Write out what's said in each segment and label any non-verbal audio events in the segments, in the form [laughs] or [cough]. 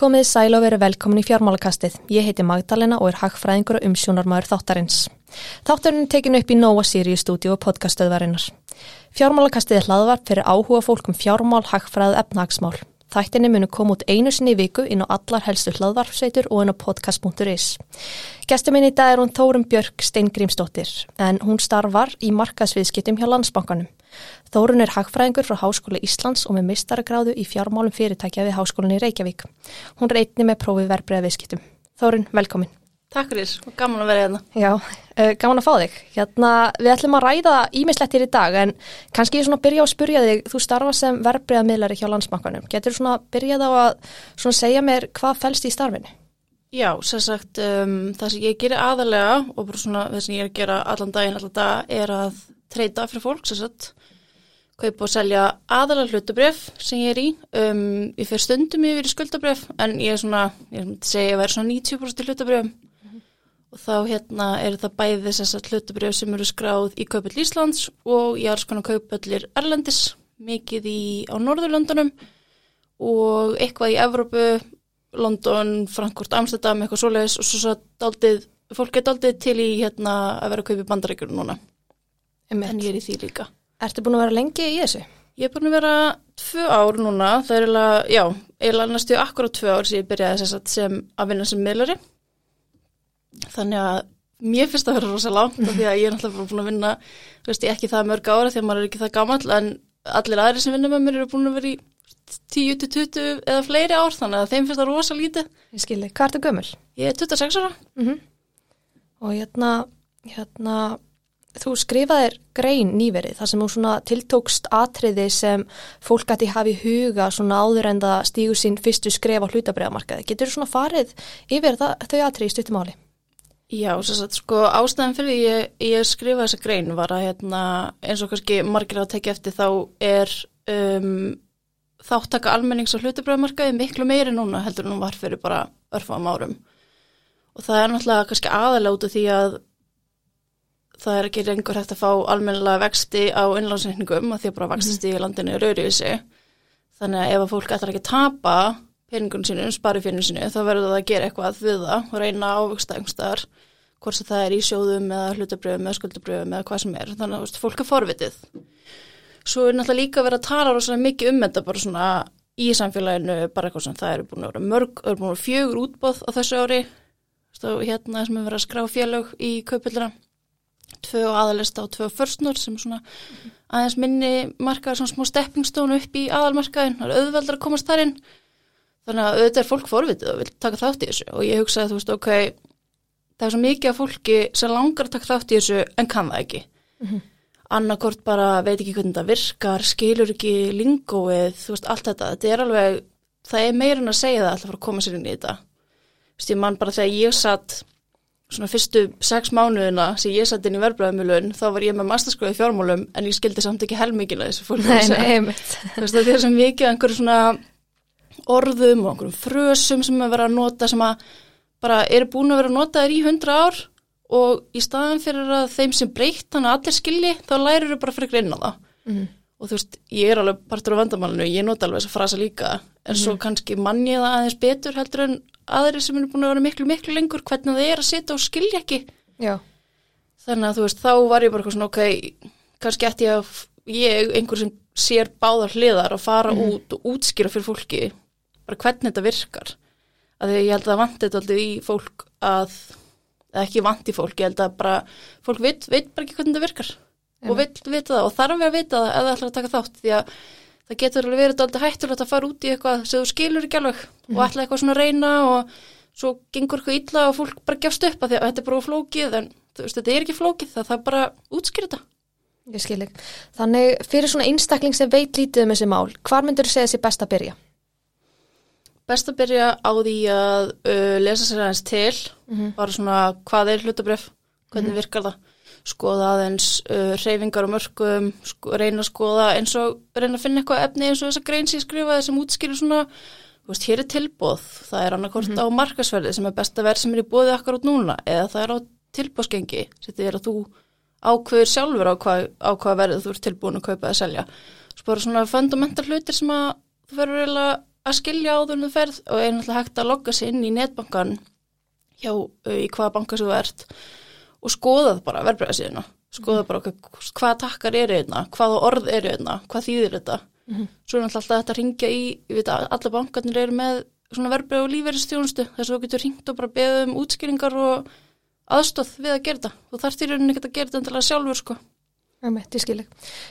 Komið sæl og verið velkomin í fjármálakastið. Ég heiti Magdalena og er hagfræðingur og umsjónarmæður þáttarins. Þáttarinn tekin upp í Nóa Sirius stúdíu og podcastöðvarinnar. Fjármálakastið er hlaðvart fyrir áhuga fólkum fjármál, hagfræð, efnahagsmál. Þættinni munu koma út einu sinni í viku inn á allar helstu hlaðvarpsveitur og inn á podcast.is. Gestur minn í dag er hún Þórum Björk Steingrímsdóttir en hún starfar í markaðsviðskiptum hjá Landsbankanum. Þórun er hagfræðingur frá Háskóla Íslands og með mistaragráðu í fjármálum fyrirtækja við Háskólan í Reykjavík. Hún er einni með prófið verbreyða viðskiptum. Þórun, velkomin. Takk fyrir, gaman að vera hérna. Já, uh, gaman að fá þig. Hérna, við ætlum að ræða ímislettir í dag en kannski ég svona byrja á að spurja þig, þú starfa sem verbreyða miðlari hjá landsbankanum. Getur þú svona byrjað á að segja mér hvað fælst í starfinu? Já, sér sagt, um, það sem ég gerir aðalega og bara svona það sem ég er að gera allan daginn, allan dag er að treyta fyrir fólk, sér sagt, kaupa og selja aðalega hlutabref sem ég er í. Um, ég fer stundum yfir í skuldabref en ég er svona, ég svona að vera svona 90% hlutabrefum og þá hérna er það bæði þess að hlutabrjöf sem eru skráð í Kaupöld Íslands og ég er svona Kaupöldir Erlendis, mikið í, á Norðurlöndunum og eitthvað í Evrópu, London, Frankfurt, Amsterdam, eitthvað svoleiðis og svo svo daldið, fólk er daldið til í hérna að vera að kaupa bandarækjur núna. En ég er í því líka. Ertu búin að vera lengi í þessu? Ég er búin að vera tvö ár núna, það er eiginlega, já, eiginlega næstu akkurat tvö ár sem ég byrjaði að sem að vinna sem miðlari þannig að mér finnst það að vera rosa langt mm. því að ég er náttúrulega búin að vinna þú veist ég ekki það mörg ára því að maður er ekki það gammal en allir aðri sem vinna með mér eru búin að vera í 10-20 eða fleiri ár þannig að þeim finnst það rosa lítið Ég skilji, hvað ertu gömul? Ég er 26 ára Mm -hmm. Og hérna, hérna, þú skrifaðir grein nýverið þar sem þú tiltókst atriði sem fólk gæti hafi huga áður en það stígur sín fyrstu skref á hlutabræðamarkaði. Getur þú farið yfir það, þau atriði í stuttumáli? Já, að sko ástæðan fyrir ég, ég skrifa þessa grein var að hérna, eins og kannski margir að tekja eftir þá er um, þáttaka almennings og hlutabræðamarkaði miklu meiri núna heldur en hún var fyrir bara örfam árum og það er náttúrulega kannski af því að það er ekki lengur hægt að fá almennilega vexti á innlánsreikningum að því að bara vextist í landinu er öryfið sig þannig að ef að fólk ætlar ekki að tapa peningunum sinu, sparifinu sinu þá verður það að gera eitthvað við það og reyna ávöxta einhverstaðar hvort sem það er í sjóðum eða hlutabröfum eða skuldabröfum eða hvað sem er. Þannig að veist, fólk er forvitið. Svo er náttúrulega líka að vera að tala rosalega mikið um þetta bara svona í samfélaginu bara eitthvað sem það eru búin að vera mörg eru búin að vera fjögur útbóð á þessu ári. Hérna sem er verið að skrá félög í kaupillina tvö aðalista og tvö förstnur sem svona aðeins minni markaður svona smá steppingstónu upp í aðalmarkaðin það er auðveldar að komast þar inn. Þannig að auðvitað er fólk forvitið og vil taka þátt í þessu. Og ég hugsaði þú veist ok það er svo mikið af fólki sem langar að taka þátt í þessu en kann það ekki. Mm -hmm. annarkort bara veit ekki hvernig það virkar skilur ekki lingóið þú veist allt þetta, þetta er alveg það er meirinn að segja það alltaf að koma sér inn í þetta. Þú veist ég man bara þegar ég satt svona fyrstu sex mánuðina sem ég satt inn í verbröðumilun þá var ég með masterskóði fjármálum en ég skildi samt ekki helmingina þessu fólk það er svo mikið einhverju svona orðum og einhverjum frösum sem að vera að nota sem að bara eru búin að vera að nota þér í hundra ár og í staðan fyrir að þeim sem breytt þannig að allir skilji þá lærir þau bara fyrir greina það. Mm. Og þú veist ég er alveg partur á vandamálinu ég nota alveg þessa frasa líka en mm. svo kannski mann ég það aðeins betur heldur en aðri sem eru búin að vera miklu miklu lengur hvernig það er að setja og skilja ekki Já. þannig að þú veist þá var ég bara eitthvað svona ok kannski ætti ég að ég einhver sem sér báðar hliðar að fara Mhm. út og útskýra fyrir fólki bara hvernig þetta virkar að því ég held að það vanti þetta alltaf í fólk að, ekki vanti fólk ég held að bara, fólk veit, veit bara ekki hvernig þetta virkar og veit vita það og þarf við að vita það eða ætlar að taka þátt því að það getur alveg verið alltaf hættulegt að fara út í eitthvað sem þú skilur ekki alveg og ætla eitthvað svona að reyna og svo gengur eitthvað illa og fólk bara gefst upp að því að þetta er bara flókið en þú veist þetta er ekki flókið það þarf bara að þetta. Ég skil ekki. Þannig fyrir svona einstakling sem veit lítið um þessi mál, hvar myndur þú segja sér best að byrja? Best að byrja á því að uh, lesa sér aðeins til, bara svona hvað er hlutabref, hvernig virkar það, skoða aðeins uh, reyfingar og mörgum, sko, reyna að skoða eins og reyna að finna eitthvað efni eins og þessa grein sem ég skrifaði sem útskýrir svona, þú veist, hér er tilbóð, það er annarkort á markasverði sem er besta verð sem er í bóði akkur út núna eða það er á tilbóðsgengi, þetta er að þú ákveður sjálfur á hvað, á hvað verðið þú ert tilbúin að kaupa eða selja. Svo bara svona fundamental hlutir sem að þú verður að skilja áður en þú ferð og er náttúrulega hægt að logga sig inn í netbankan hjá uh, í hvaða banka sem þú ert og skoða það bara verbreyðasíðuna skoða bara hvað, takkar eru einna hvaða orð eru einna, hvað þýðir þetta? Svo er alltaf þetta að ringja í ég veit að alla bankarnir eru með svona verbreyð og lífverðistjónustu þess að þú getur ringt og bara beðið um útskýringar og aðstóð við að gera þetta. Þú þarft í rauninni ekki að gera þetta endilega sjálfur sko Einmitt, ég skilji.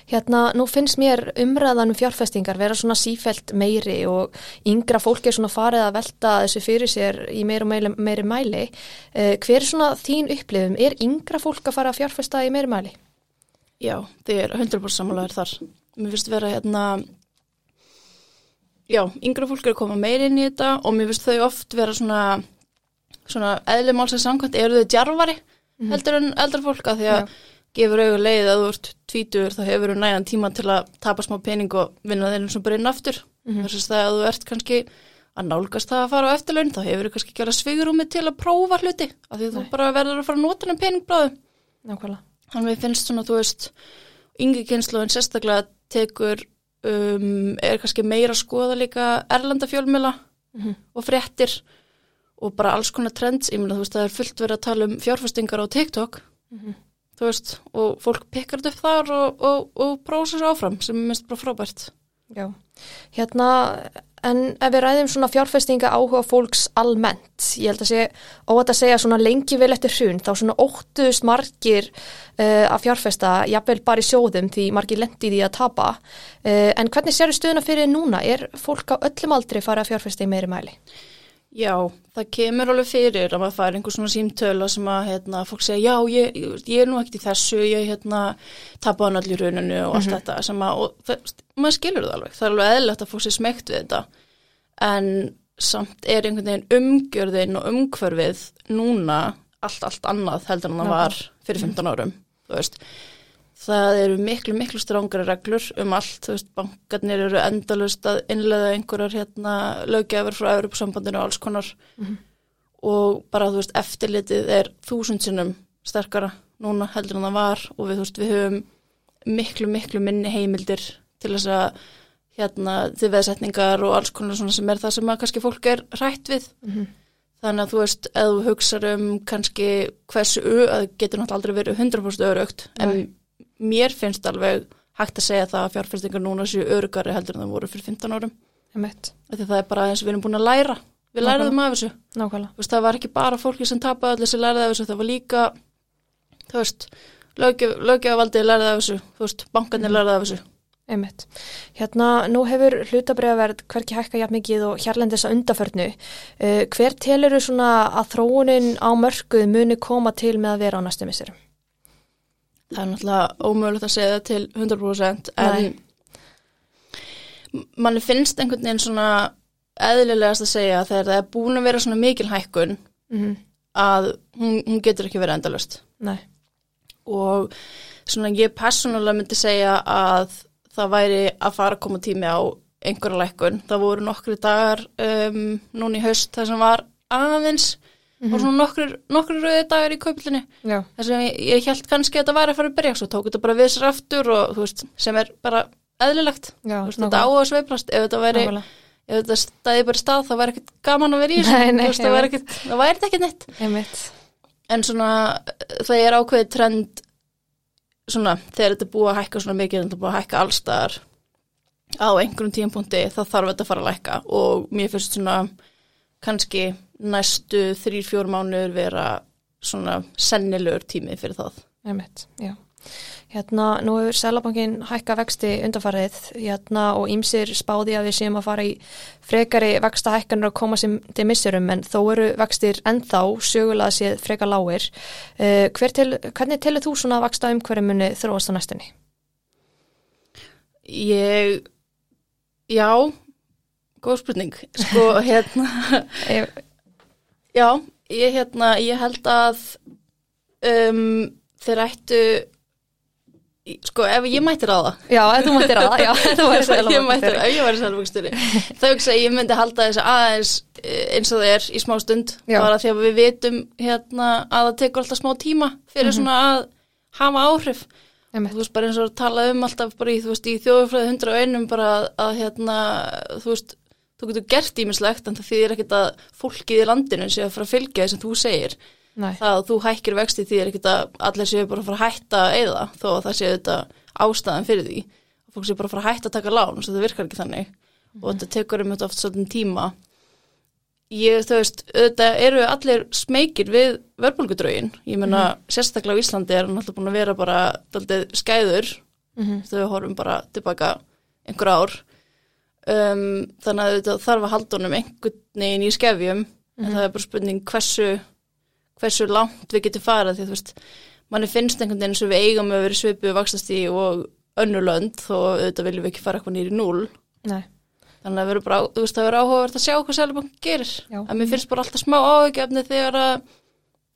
Hérna, nú finnst mér umræðan um fjárfestingar vera svona sífælt meiri og yngra fólk er svona farið að velta þessu fyrir sér í meiri meiri, meiri mæli. Uh, hver er svona þín upplifum? Er yngra fólk að fara að fjárfesta í meiri mæli? Já, þið er 100% samanlegaður þar. Mér finnst vera hérna, já, yngra fólk er að koma meiri inn í þetta og mér finnst þau oft vera svona, svona eðli málsins samkvæmt, eru þau djarfari mm. heldur en eldra fólk að því að já. Gefur auðvitað leið að þú ert tvítur þá hefur þú nægan tíma til að tapa smá pening og vinna eins og bara inn aftur. Mm. Þess að þú ert kannski að nálgast það að fara á eftirlaun þá hefur þú kannski ekki alveg svigurúmi til að prófa hluti af því Nei. þú bara verður að fara að nota þennan peningbráðu. Nákvæmlega. Þannig að við finnst svona, þú veist, yngi kynslu en sérstaklega tekur, um, er kannski meira að skoða líka erlandafjölmjöla mm -hmm. og fréttir og bara alls konar trends, ég meina þú veist, það er fullt verið að tala um fjárfestingar á TikTok, mm -hmm. Þú veist, og fólk pekkar þetta upp þar og, og, og prósa svo áfram sem er minnst bara frábært. Já, hérna En ef við ræðum svona fjárfestinga áhuga fólks almennt, ég held að sé óvægt að segja svona lengi vel eftir hrun, þá svona óttust margir uh, að fjárfesta, jafnvel bara í sjóðum því margir lendi því að tapa. Uh, en hvernig séru stöðuna fyrir núna? Er fólk á öllum aldri fara að fjárfesta í meiri mæli? Já, það kemur alveg fyrir að maður fær einhver svona símtöla sem að hérna, fólk segja já, ég, ég er nú ekkert í þessu, ég hérna, tapa hann allir rauninu og allt mm -hmm. þetta sem að, og það, maður skilur það alveg, það er alveg eðlert að fólk sé smegt við þetta. En samt er einhvern veginn umgjörðin og umhverfið núna allt, allt annað heldur en það var fyrir 15 árum, þú veist það eru miklu, miklu strángara reglur um allt, þú veist, bankarnir eru endalust að innlega einhverjar hérna lögjafur frá Európa-sambandinu og alls konar mm -hmm. og bara, þú veist, eftirlitið er þúsund sinnum sterkara núna heldur en það var og við, þú veist, við höfum miklu, miklu minni heimildir til þess að hérna til veðsetningar og alls konar svona sem er það sem að kannski fólk er rætt við mm -hmm. þannig að þú veist, ef þú hugsaður um kannski hversu, að getur náttúrulega aldrei verið 100% örugt en mér finnst alveg hægt að segja það að fjárfæstingar núna séu örugari heldur en það voru fyrir 15 árum það er bara eins og við erum búin að læra við Nákvæmlega. læraðum af þessu veist, það var ekki bara fólki sem tapaði allir sem læraði af þessu það var líka löggefavaldi læraði af þessu, veist, bankanir læraði af þessu Einmitt. Hérna, nú hefur hlutabriðaverð hverki hækka jafn mikið og hérlendis að undaförnu. Uh, hver telur þú svona að þróunin á mörguð muni koma til með að vera á næstu missirum? Það er náttúrulega ómögulegt að segja það til 100% en manni finnst einhvern veginn svona eðlilegast að segja þegar það er búin að vera svona mikil hækkun mm -hmm. að hún, hún getur ekki verið endalust Nei. og svona ég personulega myndi segja að það væri að fara að koma tími á einhverja lækkun, það voru nokkru dagar um, núni í haust það sem var aðeins Mm -hmm. og svona nokkur, nokkur rauði dagar í kaupilinu þess að ég, ég held kannski að þetta væri að fara að byrja svo tók þetta bara við sér aftur og veist sem er bara eðlilegt. Já, veist, þetta á að sveiplast ef þetta væri Nákvæmlega. ef þetta stæði bara stað þá væri ekkert gaman að vera í þessu. Það væri ekkert, það væri ekkert neitt. Einmitt. en svona það er ákveðið trend svona þegar þetta er búið að hækka svona mikið þetta er búið að hækka allstaðar á einhverjum tímpunkti þá þarf þetta að fara að lækka. Og mér finnst svona kannski næstu þrýr, fjór mánuður vera svona sennilegur tími fyrir það. Emitt, já. Hérna, nú hefur Sælabankin hækka vexti undarfarið hérna, og ímsir spáði að við séum að fara í frekari vexta hækkanur að koma sem til missurum en þó eru vextir ennþá sögulega séð freka lágir. Uh, til, hvernig telur þú svona vexta um hverju muni þróast á næstunni? Ég, já, góð spurning. Sko, [laughs] hérna... Já, ég, hérna, ég held að um, þeir ættu, sko ef ég mættir á það. Já, ef þú mættir á það, já, [laughs] þú væri sælumvöxturi. Ef ég væri sælumvöxturi. Það er ekki að ég myndi halda þess aðeins eh, eins og það er í smá stund. Bara því að við vitum hérna að það tekur alltaf smá tíma fyrir mm -hmm. svona að hafa áhrif. Emme. Þú veist, bara eins og að tala um alltaf bara í, í þjóðufræði hundra og einum bara að, að hérna, þú veist, þú getur gert ímislegt en það þýðir ekkit að fólkið í landinu sé að fara að fylgja því sem þú segir. Nei. það að þú hækkir vexti þýðir ekkit að allir séu bara að fara að hætta að eyða þó að það séu þetta ástæðan fyrir því. Fólk séu bara að fara að hætta að taka lán það virkar ekki þannig. Og þetta tekur um þetta oft svolítið tíma. Ég, þú veist, auðvitað eru allir smekir við verbulgudraugin ég meina, sérstaklega á Íslandi er hann alltaf búin að vera bara skæður. Mhm. þegar við horfum bara tilbaka einhver ár um, þannig að þetta þarf að halda honum einhvern veginn í skefjum en það er bara spurning hversu hversu langt við getum farað því að þú veist, manni finnst einhvern veginn sem við eigum að vera svipuð vaxtasti og önnulönd þó auðvitað viljum við ekki fara eitthvað nýri núl Nei. þannig að það verður bara, þú veist, það verður áhugavert að sjá hvað Sælubank gerir, Já. að mér finnst bara alltaf smá áhugjefni þegar að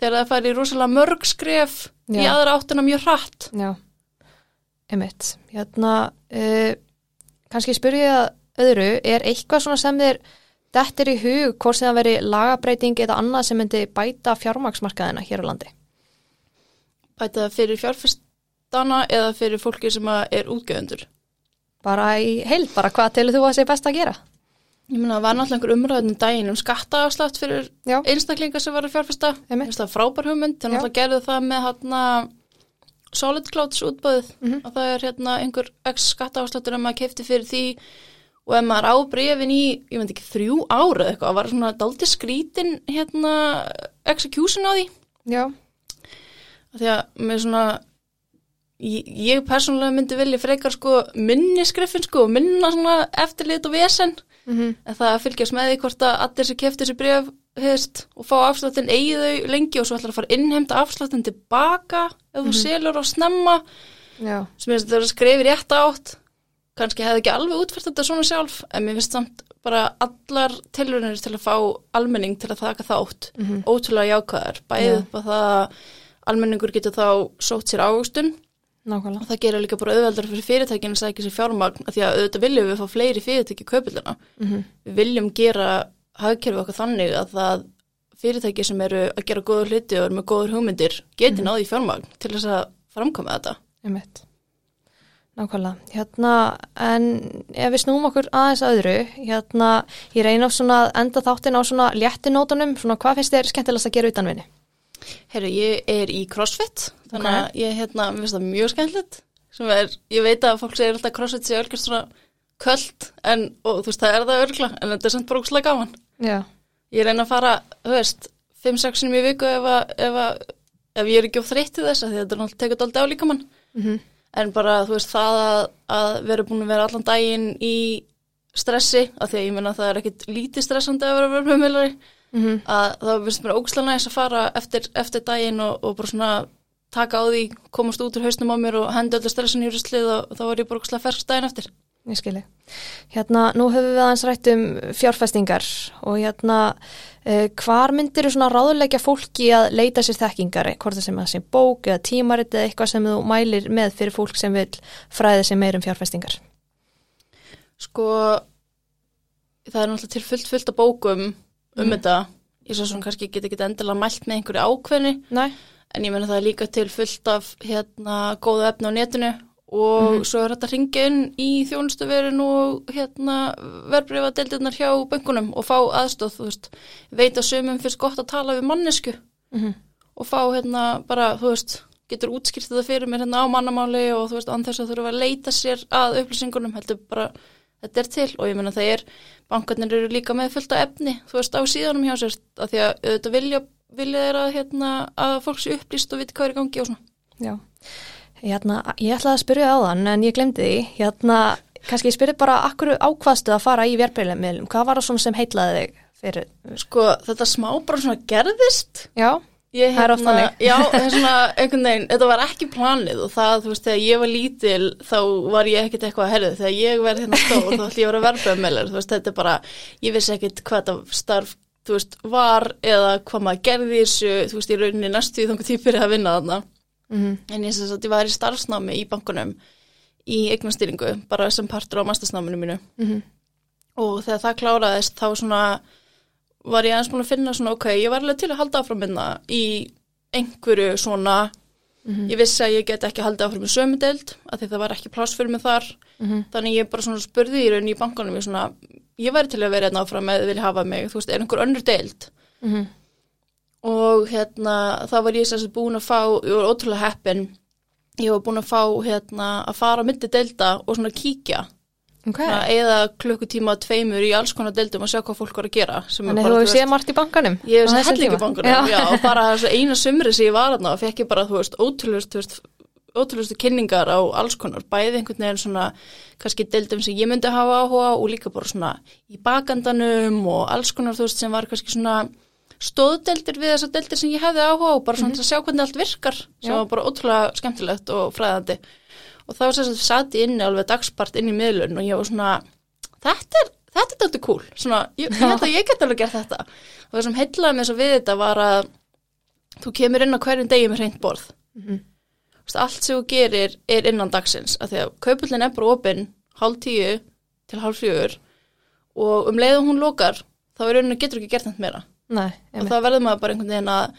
þegar það færi rosalega mörg skref í Já. aðra áttina mjög hratt Já, emitt. Hérna, uh, kannski spyr ég að öðru, er eitthvað svona sem þér dettir í hug hvort sem það veri lagabreiting eða annað sem myndi bæta fjármaksmarkaðina hér á landi? bæta það fyrir fjárfestana eða fyrir fólki sem er útgjöðundur Bara í heild, bara hvað telur þú að sé best að gera? ég meina, það var náttúrulega einhver umræðin daginn um skattaafslátt fyrir Já. einstaklinga sem var að fjárfesta það frábær hugmynd, þannig að gerðu það með hérna Solid Clouds útböðið Mhm. og það er hérna einhver x skattaafsláttur að maður kefti fyrir því og ef maður á brefin í, ég veit ekki, þrjú ára eitthvað, það var svona daldi skrítin hérna execution á því. Já. Því að með svona ég, ég persónulega myndi vilja frekar sko minni skriffin sko, minna svona eftirlit og vesen. Mm en það að fylgjast með því hvort að allir sem kefti þessi bref hefst, og fá afsláttin eigi þau lengi og svo ætlar að fara að innheimta afsláttin tilbaka ef þú selur á snemma. Já. sem er þetta skrifir rétt átt kannski hefði ekki alveg útfært þetta svona sjálf en mér finnst samt bara allar tilrunir til að fá almenning til að þaka þátt Mhm. ótrúlega jákvæðar bæðið upp að það að almenningur getur þá sótt sér ávöxtun Nákvæmlega. og það gerir líka bara auðveldar fyrir fyrirtækinu að sækja sér fjármagn af því að auðvitað viljum við fá fleiri fyrirtæki kaupilina Mm við viljum gera hagkerfi okkar þannig að það fyrirtæki sem eru að gera góður hluti og eru með góður hugmyndir geti Mhm. náði í fjármagn til þess að framkoma þetta. Nákvæmlega. Hérna, en ef við snúum okkur aðeins að öðru, hérna, ég reyna á svona að enda þáttin á svona léttinótunum, svona hvað finnst þér skemmtilegast að gera utanvinni? Herru, ég er í CrossFit, þannig Ok. að ég hérna, mér finnst það mjög skemmtilegt sem er, ég veit að fólk segir alltaf CrossFit sé örgast svona köld en, og þú veist, það er það örgla en þetta er samt bara ógslag gaman. Já. Ég reyna að fara, þú veist, 5-6 sinum í viku ef, að, ef, að, ef ég er ekki of þreytt í þess að þetta er náttúrulega tekið alltaf á líkamann Mm en bara þú veist það að, að vera búin að vera allan daginn í stressi, af því að ég menna það er ekkit lítið stressandi að vera verðmjömmilari -hmm. að það finnst mér ógslag næst að fara eftir, eftir daginn og, og bara svona taka á því, komast út úr hausnum á mér og hendi öllu stressin í ruslið og þá var ég bara ógslag fersk daginn eftir Ég skilji. Hérna, nú höfum við aðeins rætt um fjárfestingar og hérna, uh, hvar myndir þú svona ráðulegja fólki að leita sér þekkingar, hvort það sem að sem bók eða tímarit eða eitthvað sem þú mælir með fyrir fólk sem vil fræði sig meir um fjárfestingar? sko það er náttúrulega til fullt fullt af bókum um Mm. þetta ég svo svona kannski get ekki endilega mælt með einhverju ákveðni Nei. en ég menna það er líka til fullt af hérna góða efni á netinu og Mhm. svo er þetta ringin í þjónustuverin og hérna verbreyfa deildirnar hjá böngunum og fá aðstóð, þú veist, veit að sömum fyrst gott að tala við mannesku Mm og fá hérna bara, þú veist, getur útskýrt þetta fyrir mér hérna á mannamáli og þú veist, anþess að þurfa að leita sér að upplýsingunum, heldur bara, þetta er til. Og ég menna það er, bankarnir eru líka með fullt af efni, þú veist, á síðanum hjá sér, af því að auðvitað vilja, vilja þeir að, hérna, að fólk sé upplýst og viti hvað er í gangi og svona. Já, hérna, ég ætlaði að spyrja á þann en ég glemdi því, hérna, kannski ég spyrja bara akkur ákvaðstu að fara í verbreyðlega hvað var það svona sem heitlaði þig fyrir, Sko, þetta smá bara svona gerðist. já, Ég, Það er oft þannig. [laughs] Já, það er svona [laughs] einhvern veginn, þetta var ekki planið og það, þú veist, þegar ég var lítil þá var ég ekkert eitthvað að herðu, þegar ég verði hérna stór þá ætlum ég að vera verbreyðmelar, þú veist, þetta er bara, ég vissi ekkert hvað þetta starf, þú veist, var eða hvað maður gerði þessu, þú veist, í rauninni næstu í þangu típir að vinna þarna, mm en ég sagt, ég var í starfsnámi í bankunum í eignastýringu, bara sem partur á mastasnáminu mínu -hmm. og þegar það kláraðist þá svona var ég aðeins búin að finna svona ok, ég var alveg til að halda áfram minna í einhverju svona Mhm. ég vissi að ég get ekki halda áfram með sömudeld af því það var ekki pláss fyrir mig þar Mhm. þannig ég bara svona spurði í raun í bankanum ég svona, ég væri til að vera hérna áfram eða vilja hafa mig, þú veist, er einhver önnur deild Mhm. Og hérna þá var ég sérst búin að fá, ég var ótrúlega heppin ég var búin að fá hérna að fara myndi deilda og svona kíkja Ok, okay. eða klukkutíma tveimur í alls konar deildum og sjá hvað fólk var að gera er þannig bara, þú hefur séð margt í bankanum Ég hef á séð þessum hellingi tíma? bankunum, já. og bara eina sumri sem ég var þarna og fekk ég bara, þú veist, veist, ótrúlustu kynningar á alls konar, bæði einhvern veginn svona, kannski deildum sem ég myndi hafa áhuga og líka bara svona í bakandanum og alls konar, þú veist, sem var kannski svona stóðdeldir við þessar deldir sem ég hefði áhuga á, bara svona til að sjá hvernig allt virkar, sem var bara ótrúlega skemmtilegt og fræðandi. Og þá sem sagt satt ég inni alveg dagspart inn í miðlun og ég var svona, þetta er, þetta er þetta cool, svona, ég, ég held að ég get alveg gert þetta. Og það sem heillaði mig svo við þetta var að þú kemur inn á hverjum degi með hreint borð. Þú veist, allt sem þú gerir er innan dagsins, af því að kaupullin er bara opinn hálf tíu til hálf fjögur og um leið og hún lokar, þá er rauninni getur ekki gert þetta meira. Nei, Og þá verður maður bara einhvern veginn að,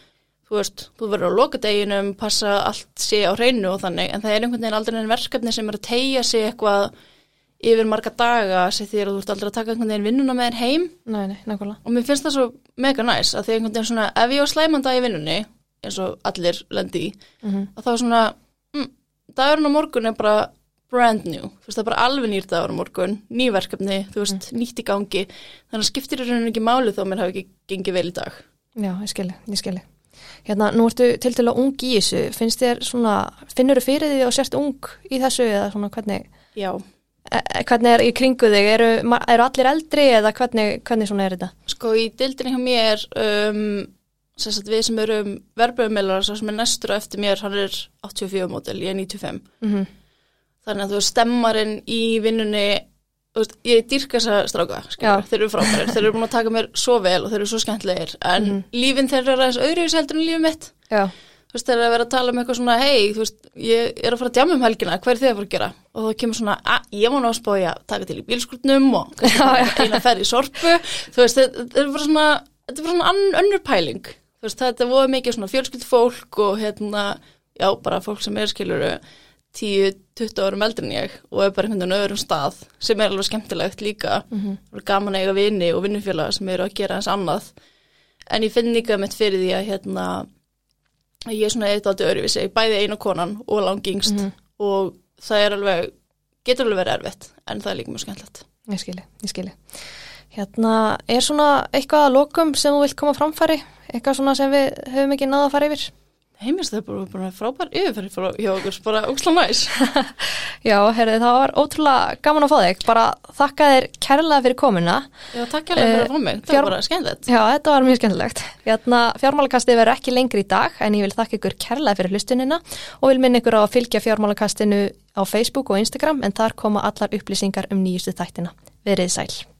þú veist, þú verður á lokadeginum, passa allt sé á hreinu og þannig, en það er einhvern veginn aldrei einn verkefni sem er að tegja sig eitthvað yfir marga daga sem því að þú ert aldrei að taka einhvern veginn vinnuna með þér heim. Nei, nei, og mér finnst það svo mega næs að því einhvern veginn svona, ef ég á slæman dag í vinnunni eins og allir lendi í Mhm. að þá svona, mm, dagurinn á morgun er bara brand new, þú veist það er bara alveg nýr dagur á morgun, ný verkefni þú veist, nýtt í gangi, þannig að skiptir í rauninni ekki máli þó að mér hafi ekki gengið vel í dag. Já, ég skilji, ég skilji Hérna, nú ertu til til að ung í þessu. Finnst þér svona, finnur þú fyrir því og sért ung í þessu eða svona hvernig Já, e e- hvernig er í kringu þig, eru, eru allir eldri eða hvernig, hvernig svona er þetta? sko í dildinni hjá mér um, sagt við sem erum verbröðumillar, svo sem er næstur á eftir mér, hann er 84 mótel, ég er 95 Mm þannig að þú veist stemmarinn í vinnunni veist, ég dýrka þessa stráka Já. skilur, þeir eru frábærir, þeir eru búin að taka mér svo vel og þeir eru svo skemmtlegir, en Mhm. lífin þeir eru aðeins öðruvis heldur en lífið mitt. Já, þú veist, þeir eru að vera að tala um eitthvað svona hei, þú veist, ég er að fara að djama um helgina hvað er þið að fara að gera? Og þá kemur svona að ég má ná að að taka til í bílskurnum og eina ferð í sorpu. Þú veist, þetta er bara svona þetta er bara svona önnur pæling. Þetta voru mikið svona fjölskyld fólk og hérna, já, bara fólk sem er skiluru 10-20 árum eldri en ég og er bara einhvern veginn öðrum stað sem er alveg skemmtilegt líka. Mhm. og er gaman að eiga vini og vinnufélaga sem eru að gera eins annað. En ég finn líka mitt fyrir því að hérna að ég er svona eitt átti öðruvísi, bæði einu konan og langingst Mhm. og það er alveg, getur alveg verið erfitt en það er líka mjög skemmtilegt. Ég skilji, ég skilji Hérna, er svona eitthvað að lokum sem þú vilt koma framfæri? Eitthvað svona sem við höfum ekki náða að fara yfir heimist það er bara, frábær yfirferð frá hjá okkur, bara óksla næs [laughs] Já, herrið, það var ótrúlega gaman að fá þig bara þakka þér kærlega fyrir komuna Já, takk hérlega fyrir að fá mig, fjár- var bara skemmtilegt Já, þetta var mjög skemmtilegt. Hérna, fjármálakastið verður ekki lengri í dag en ég vil þakka ykkur kærlega fyrir hlustunina og vil minna ykkur á að fylgja fjármálakastinu á Facebook og Instagram en þar koma allar upplýsingar um nýjustu þættina. Verið sæl.